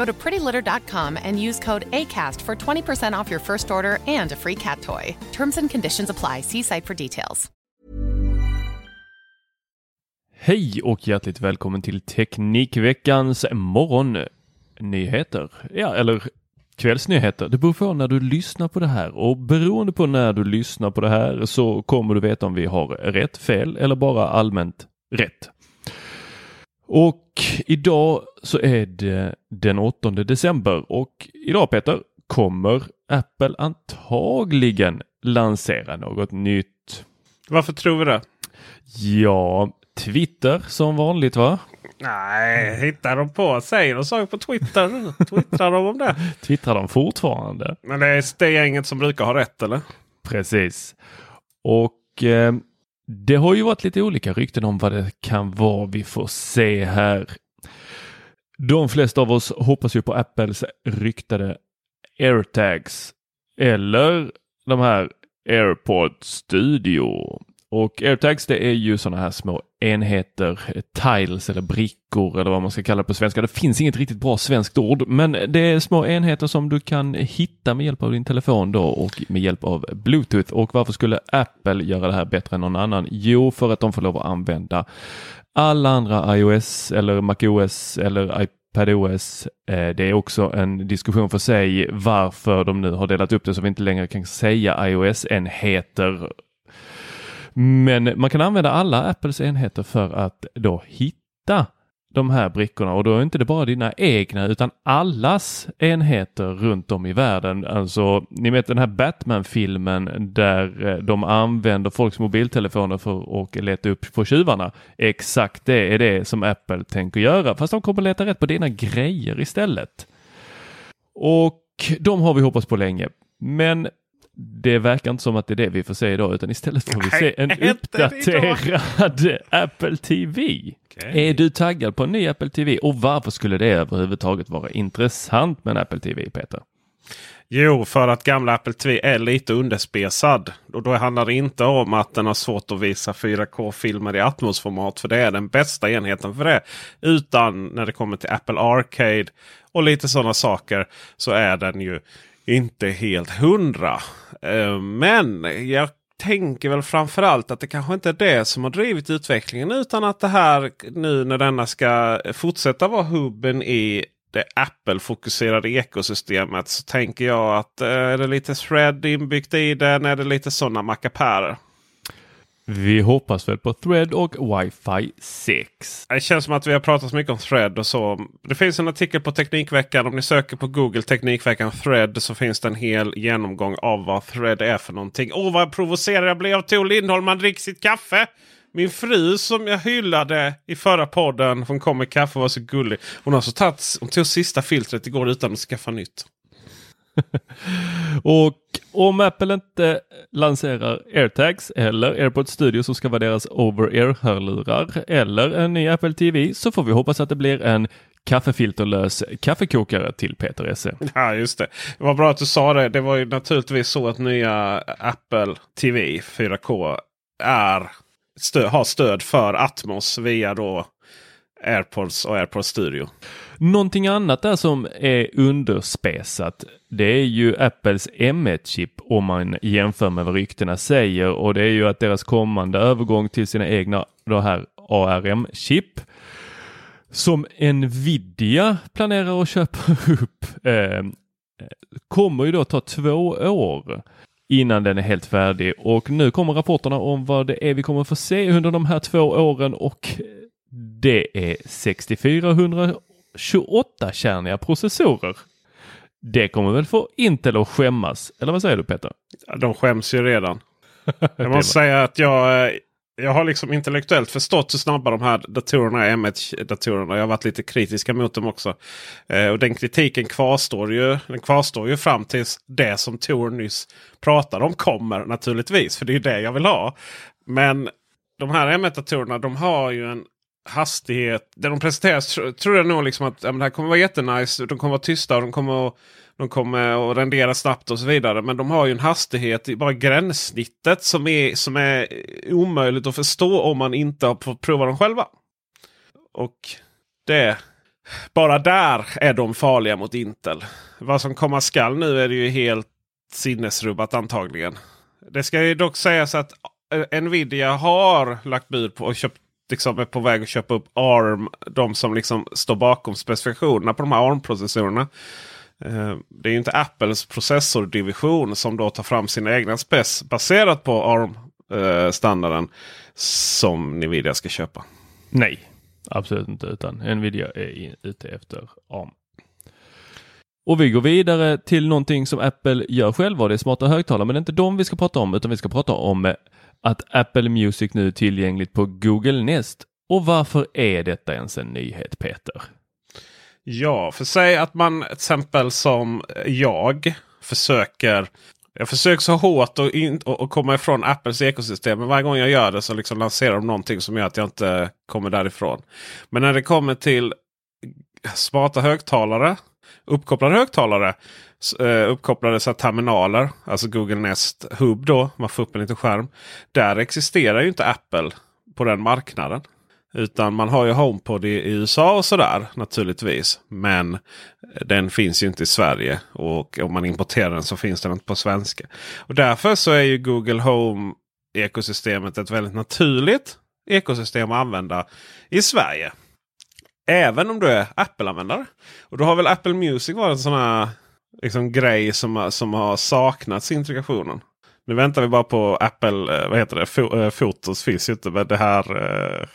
Go to prettylitter.com and use code ACAST for 20% off your first order and a free cat toy. Terms and conditions apply. See site for details. Hej och hjärtligt välkommen till Teknikveckans morgonnyheter. Ja, eller kvällsnyheter. Det beror på när du lyssnar på det här och beroende på när du lyssnar på det här så kommer du veta om vi har rätt, fel eller bara allmänt rätt. Och idag så är det den 8 december och idag Peter kommer Apple antagligen lansera något nytt. Varför tror vi det? Ja, Twitter som vanligt va? Nej, hittar de på. Säger de saker på Twitter? Twittrar de om det? Twittrar de fortfarande? Men det är det gänget som brukar ha rätt eller? Precis. Och eh, det har ju varit lite olika rykten om vad det kan vara vi får se här. De flesta av oss hoppas ju på Apples ryktade AirTags eller de här AirPod Studio. Och AirTags det är ju sådana här små enheter, tiles eller brickor eller vad man ska kalla det på svenska. Det finns inget riktigt bra svenskt ord, men det är små enheter som du kan hitta med hjälp av din telefon då och med hjälp av Bluetooth. Och varför skulle Apple göra det här bättre än någon annan? Jo, för att de får lov att använda alla andra iOS eller MacOS eller iPadOS. PadOS. Eh, det är också en diskussion för sig varför de nu har delat upp det så vi inte längre kan säga iOS-enheter men man kan använda alla Apples enheter för att då hitta de här brickorna och då är inte det bara dina egna utan allas enheter runt om i världen. Alltså, ni vet den här Batman-filmen där eh, de använder folks mobiltelefoner för att leta upp på tjuvarna. Exakt det är det som Apple tänker göra, fast de kommer leta rätt på dina grejer istället. Och de har vi hoppats på länge. Men det verkar inte som att det är det vi får se idag utan istället får vi se en uppdaterad Apple TV. Okej. Är du taggad på en ny Apple TV och varför skulle det överhuvudtaget vara intressant med en Apple TV Peter? Jo, för att gamla Apple TV är lite underspesad. Och då handlar det inte om att den har svårt att visa 4K-filmer i Atmos-format. För det är den bästa enheten för det. Utan när det kommer till Apple Arcade och lite sådana saker så är den ju inte helt hundra. Eh, Men jag tänker väl framförallt att det kanske inte är det som har drivit utvecklingen. Utan att det här nu när denna ska fortsätta vara hubben i det Apple-fokuserade ekosystemet. Så tänker jag att eh, är det lite thread inbyggt i den? Är det lite sådana mackapärer? Vi hoppas väl på Thread och Wi-Fi 6. Det känns som att vi har pratat så mycket om Thread och så. Det finns en artikel på Teknikveckan. Om ni söker på Google Teknikveckan Thread så finns det en hel genomgång av vad Thread är för någonting. Åh vad provocerad jag blev av Tor Lindholm. Man dricker sitt kaffe. Min fru som jag hyllade i förra podden. Hon kom med kaffe och var så gullig. Hon har så tagit, hon tog sista filtret igår utan att skaffa nytt. Och om Apple inte lanserar AirTags eller AirPods Studio som ska vara deras over-ear-hörlurar eller en ny Apple TV så får vi hoppas att det blir en kaffefilterlös kaffekokare till Peter Esse. Ja just det. Det var bra att du sa det. Det var ju naturligtvis så att nya Apple TV 4K är stö har stöd för Atmos via då AirPods och AirPods Studio. Någonting annat där som är underspesat det är ju Apples M1-chip om man jämför med vad ryktena säger och det är ju att deras kommande övergång till sina egna det här ARM-chip som Nvidia planerar att köpa upp eh, kommer ju då ta två år innan den är helt färdig och nu kommer rapporterna om vad det är vi kommer få se under de här två åren och det är 6428 kärniga processorer. Det kommer väl få Intel att skämmas, eller vad säger du Peter? Ja, de skäms ju redan. Jag måste säga att jag, eh, jag har liksom intellektuellt förstått hur snabba de här datorerna är, M1-datorerna. Jag har varit lite kritiska mot dem också. Eh, och den kritiken kvarstår ju, den kvarstår ju fram tills det som Tor nyss pratade om kommer naturligtvis. För det är ju det jag vill ha. Men de här M1-datorerna de har ju en hastighet. Där de presenteras tror jag nog liksom att ja, det här kommer vara jättenice. De kommer vara tysta och de kommer att, de kommer att rendera snabbt och så vidare. Men de har ju en hastighet i bara gränssnittet som är, som är omöjligt att förstå om man inte har fått prova dem själva. Och det bara där är de farliga mot Intel. Vad som komma skall nu är det ju helt sinnesrubbat antagligen. Det ska ju dock sägas att Nvidia har lagt bud på och köpt liksom är på väg att köpa upp ARM. De som liksom står bakom specifikationerna på de här ARM-processorerna. Eh, det är inte Apples processordivision som då tar fram sina egna spec baserat på ARM-standarden. som Nvidia ska köpa. Nej, absolut inte. Utan Nvidia är ute efter ARM. Och vi går vidare till någonting som Apple gör själva det är smarta högtalare. Men det är inte de vi ska prata om utan vi ska prata om eh, att Apple Music nu är tillgängligt på Google Nest. Och varför är detta ens en nyhet Peter? Ja, för säg att man till exempel som jag försöker jag försöker så hårt att in, och, komma ifrån Apples ekosystem. Men varje gång jag gör det så liksom lanserar de någonting som gör att jag inte kommer därifrån. Men när det kommer till smarta högtalare, uppkopplade högtalare, eh, uppkopplade så terminaler. Alltså Google Nest Hub då. Man får upp en liten skärm. Där existerar ju inte Apple på den marknaden. Utan man har ju HomePod i, i USA och sådär naturligtvis. Men den finns ju inte i Sverige. Och om man importerar den så finns den inte på svenska. Och därför så är ju Google Home ekosystemet ett väldigt naturligt ekosystem att använda i Sverige. Även om du är Apple-användare. Och då har väl Apple Music varit en sån här liksom, grej som, som har saknats i integrationen. Nu väntar vi bara på Apple, eh, vad heter det, eh, Fotos finns ju inte. Men det här eh,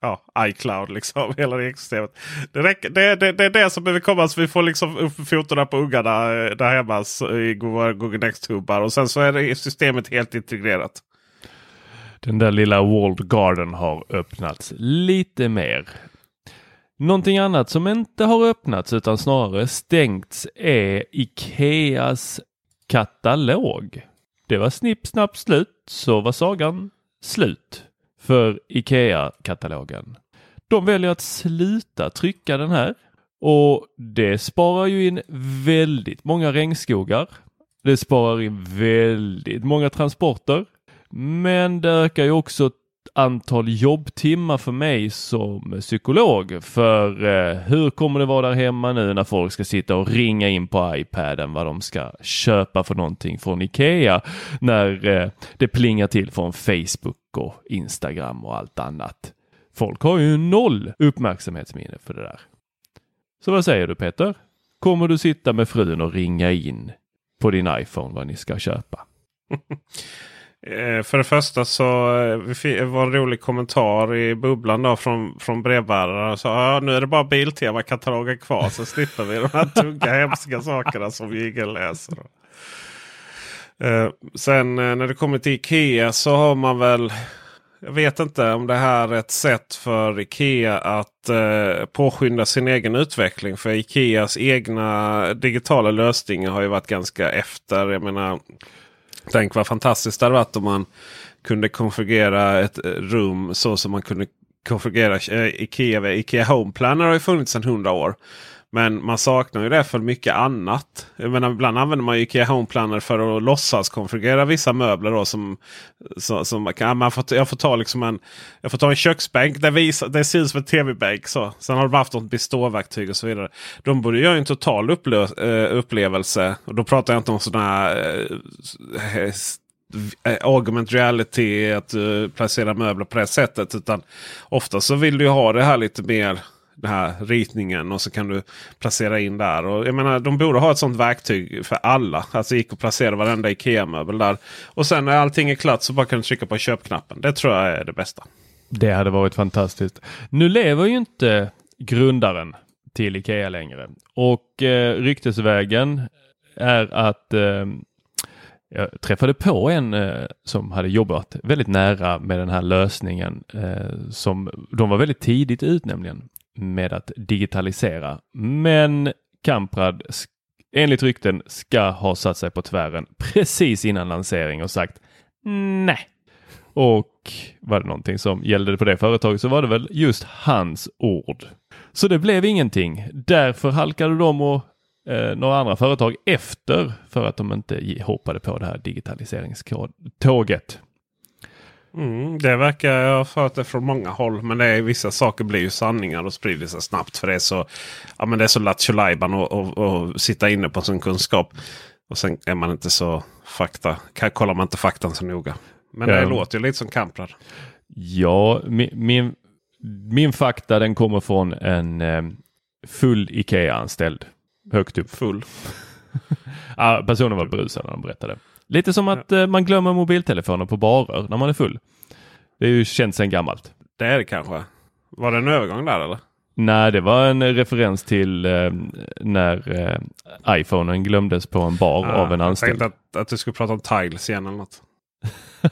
ja, iCloud liksom. Hela det ekosystemet. Det, räcker, det, det, det är det som behöver komma så vi får liksom upp fotona på ungarna där hemma i Google Next-hubbar. Och sen så är det systemet helt integrerat. Den där lilla Walled Garden har öppnats lite mer. Någonting annat som inte har öppnats utan snarare stängts är Ikeas katalog. Det var snipp snapp slut så var sagan slut för Ikea-katalogen. De väljer att sluta trycka den här och det sparar ju in väldigt många regnskogar. Det sparar in väldigt många transporter. Men det ökar ju också antal jobbtimmar för mig som psykolog. För eh, hur kommer det vara där hemma nu när folk ska sitta och ringa in på iPaden vad de ska köpa för någonting från Ikea när eh, det plingar till från Facebook och Instagram och allt annat. Folk har ju noll uppmärksamhetsminne för det där. Så vad säger du Peter? Kommer du sitta med frun och ringa in på din iPhone vad ni ska köpa? Eh, för det första så eh, var en rolig kommentar i bubblan då från, från brevbäraren. Så, ja, nu är det bara Biltema-katalogen kvar så slipper vi de här tunga hemska sakerna som Jigel läser. Eh, sen när det kommer till Ikea så har man väl jag vet inte om det här är ett sätt för Ikea att eh, påskynda sin egen utveckling. För Ikeas egna digitala lösningar har ju varit ganska efter. Jag menar, Tänk vad fantastiskt det hade varit om man kunde konfigurera ett eh, rum så som man kunde konfigurera eh, Ikea. Ikea Home Planner har ju funnits sedan 100 år. Men man saknar ju det för mycket annat. Jag menar, ibland använder man ju Ikea Home Planner för att låtsas konfigurera vissa möbler. Då, som, så, som ja, man får, jag, får ta liksom en, jag får ta en köksbänk. Det, visar, det ser ut som en tv-bänk. Så. Sen har de haft något beståverktyg och så vidare. De borde göra en total eh, upplevelse. Och då pratar jag inte om sådana eh, eh, här augment reality, att du placerar möbler på det sättet. Utan ofta så vill du ha det här lite mer den här ritningen och så kan du placera in där. Och jag menar, de borde ha ett sånt verktyg för alla. Alltså gick att placera varenda Ikea-möbel där. Och sen när allting är klart så bara kan du trycka på köpknappen. Det tror jag är det bästa. Det hade varit fantastiskt. Nu lever ju inte grundaren till Ikea längre och eh, ryktesvägen är att eh, jag träffade på en eh, som hade jobbat väldigt nära med den här lösningen eh, som de var väldigt tidigt ut nämligen med att digitalisera. Men Kamprad enligt rykten ska ha satt sig på tvären precis innan lansering och sagt nej. Och var det någonting som gällde på det företaget så var det väl just hans ord. Så det blev ingenting. Därför halkade de och eh, några andra företag efter för att de inte hoppade på det här digitaliseringståget. Mm, det verkar jag ha fått det från många håll. Men det är, vissa saker blir ju sanningar och sprider sig snabbt. För det är så, ja, men det är så lattjo att sitta inne på sin kunskap. Och sen är man inte så fakta. Kollar man inte faktan så noga. Men det um, låter ju lite som Kamprad. Ja, min, min, min, fakta den kommer från en eh, full Ikea-anställd. Högt upp. Full? ja, personen var berusad när de berättade. Lite som att eh, man glömmer mobiltelefoner på barer när man är full. Det är ju känt sedan gammalt. Det är det kanske. Var det en övergång där eller? Nej, det var en referens till eh, när eh, iPhonen glömdes på en bar ah, av en anställd. Jag tänkte att, att du skulle prata om tiles igen eller något.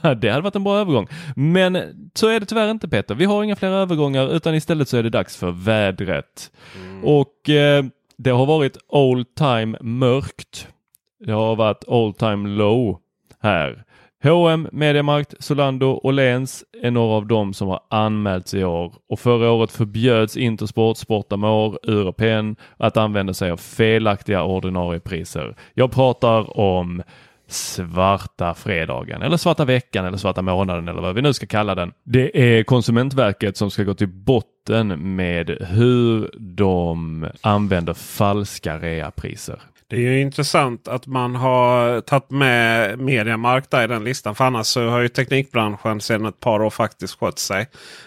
det hade varit en bra övergång. Men så är det tyvärr inte Peter. Vi har inga fler övergångar utan istället så är det dags för vädret. Mm. Och eh, det har varit old time mörkt det har varit all time low här. H&M, Mediamarkt, Solando, Åhléns är några av dem som har anmälts i år och förra året förbjöds Intersport, Sportamor, Europen att använda sig av felaktiga ordinarie priser. Jag pratar om svarta fredagen eller svarta veckan eller svarta månaden eller vad vi nu ska kalla den. Det är Konsumentverket som ska gå till botten med hur de använder falska reapriser. Det är ju intressant att man har tagit med Mediamarkt i den listan. För annars så har ju teknikbranschen sedan ett par år faktiskt skött sig.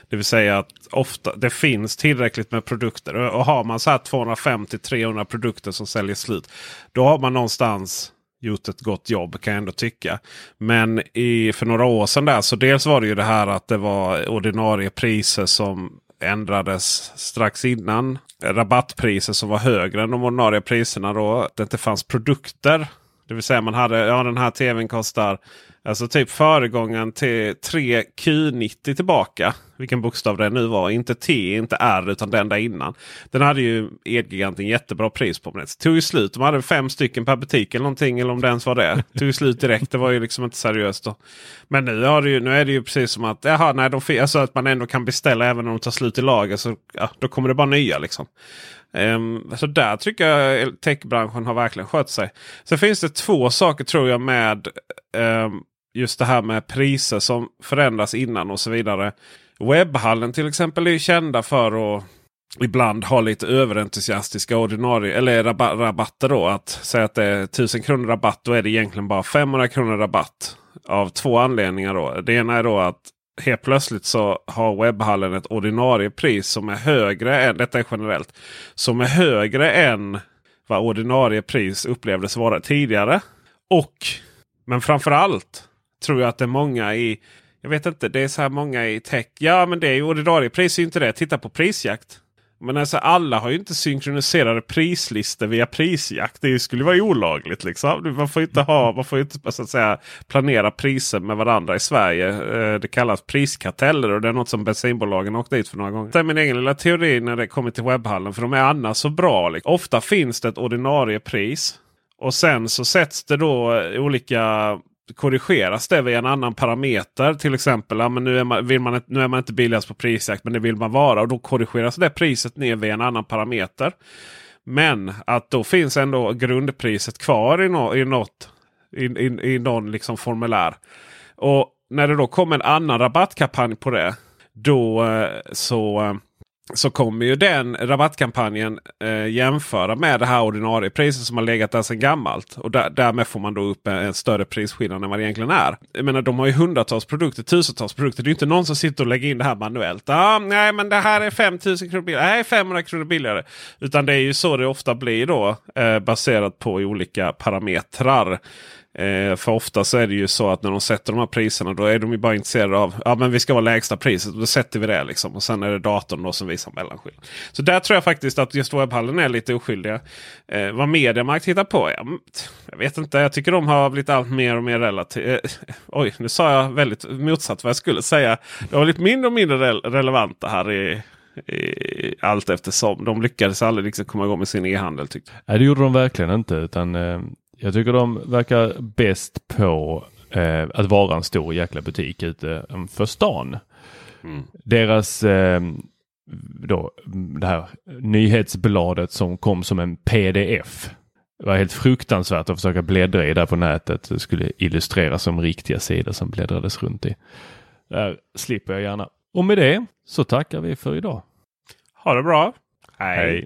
Det vill säga att ofta, det finns tillräckligt med produkter. Och har man så här 250-300 produkter som säljer slut. Då har man någonstans gjort ett gott jobb kan jag ändå tycka. Men i, för några år sedan där så dels var det ju det här att det var ordinarie priser som ändrades strax innan. Rabattpriser som var högre än de ordinarie priserna då. Att det inte fanns produkter. Det vill säga man hade, ja den här tvn kostar Alltså typ föregången till 3Q90 tillbaka. Vilken bokstav det nu var. Inte T, inte R utan den där innan. Den hade ju Elgiganten jättebra pris på. Men det tog ju slut. De hade fem stycken per butik eller någonting. Eller om det ens var det. tog ju slut direkt. Det var ju liksom inte seriöst. Då. Men nu, har det ju, nu är det ju precis som att, jaha, nej, de, alltså att man ändå kan beställa även om de tar slut i lager. Så, ja, då kommer det bara nya liksom. Um, så där tycker jag techbranschen har verkligen skött sig. Sen finns det två saker tror jag med um, just det här med priser som förändras innan och så vidare. Webbhallen till exempel är kända för att ibland ha lite överentusiastiska ordinarie eller rabatter. då. Att säga att det är 1000 kronor rabatt. Då är det egentligen bara 500 kronor rabatt. Av två anledningar. då. Det ena är då att helt plötsligt så har webbhallen ett ordinarie pris som är högre än, detta är generellt, som är högre än vad ordinarie pris upplevdes vara tidigare. Och, men framför allt tror jag att det är många i jag vet inte, det är så här många i tech. Ja men det är ju ordinarie pris är inte det. Titta på prisjakt. Men alltså alla har ju inte synkroniserade prislistor via prisjakt. Det skulle vara olagligt. Liksom. Man får inte, ha, man får inte så att säga, planera priser med varandra i Sverige. Eh, det kallas priskarteller och det är något som bensinbolagen åkt dit för några gånger. Det är min egen lilla teori när det kommer till webbhallen. För de är annars så bra. Liksom. Ofta finns det ett ordinarie pris. Och sen så sätts det då olika korrigeras det via en annan parameter. Till exempel, ja, men nu, är man, vill man, nu är man inte billigast på prisjakt men det vill man vara. Och då korrigeras det priset ner via en annan parameter. Men att då finns ändå grundpriset kvar i, no, i något i, i, i någon liksom formulär. Och när det då kommer en annan rabattkampanj på det. Då eh, så eh, så kommer ju den rabattkampanjen eh, jämföra med det här ordinarie priset som har legat där sedan gammalt. Och där, därmed får man då upp en, en, större prisskillnad än vad det egentligen är. Jag menar de har ju hundratals produkter, tusentals produkter. Det är ju inte någon som sitter och lägger in det här manuellt. Ah, nej men det här är 5000 kronor billigare. Nej 500 kronor billigare. Utan det är ju så det ofta blir då eh, baserat på olika parametrar. Eh, för ofta så är det ju så att när de sätter de här priserna då är de ju bara intresserade av ja men vi ska vara lägsta priset. Då sätter vi det liksom. Och sen är det datorn då som visar mellanskillnad. Så där tror jag faktiskt att just webbhallen är lite oskyldiga. Eh, vad Mediamarkt hittar på? Ja, jag vet inte. Jag tycker de har blivit allt mer och mer relativt. Eh, oj, nu sa jag väldigt motsatt vad jag skulle säga. De har blivit mindre och mindre re relevanta här i, i, allt eftersom. De lyckades aldrig liksom komma igång med sin e-handel. Nej, det gjorde de verkligen inte. utan eh, jag tycker de verkar bäst på eh, att vara en stor jäkla butik ute för stan. Mm. Deras eh, då, det här nyhetsbladet som kom som en pdf. Det var helt fruktansvärt att försöka bläddra i där på nätet. Det skulle illustreras som riktiga sidor som bläddrades runt i. Där slipper jag gärna. Och med det så tackar vi för idag. Ha det bra. Hej. Hej.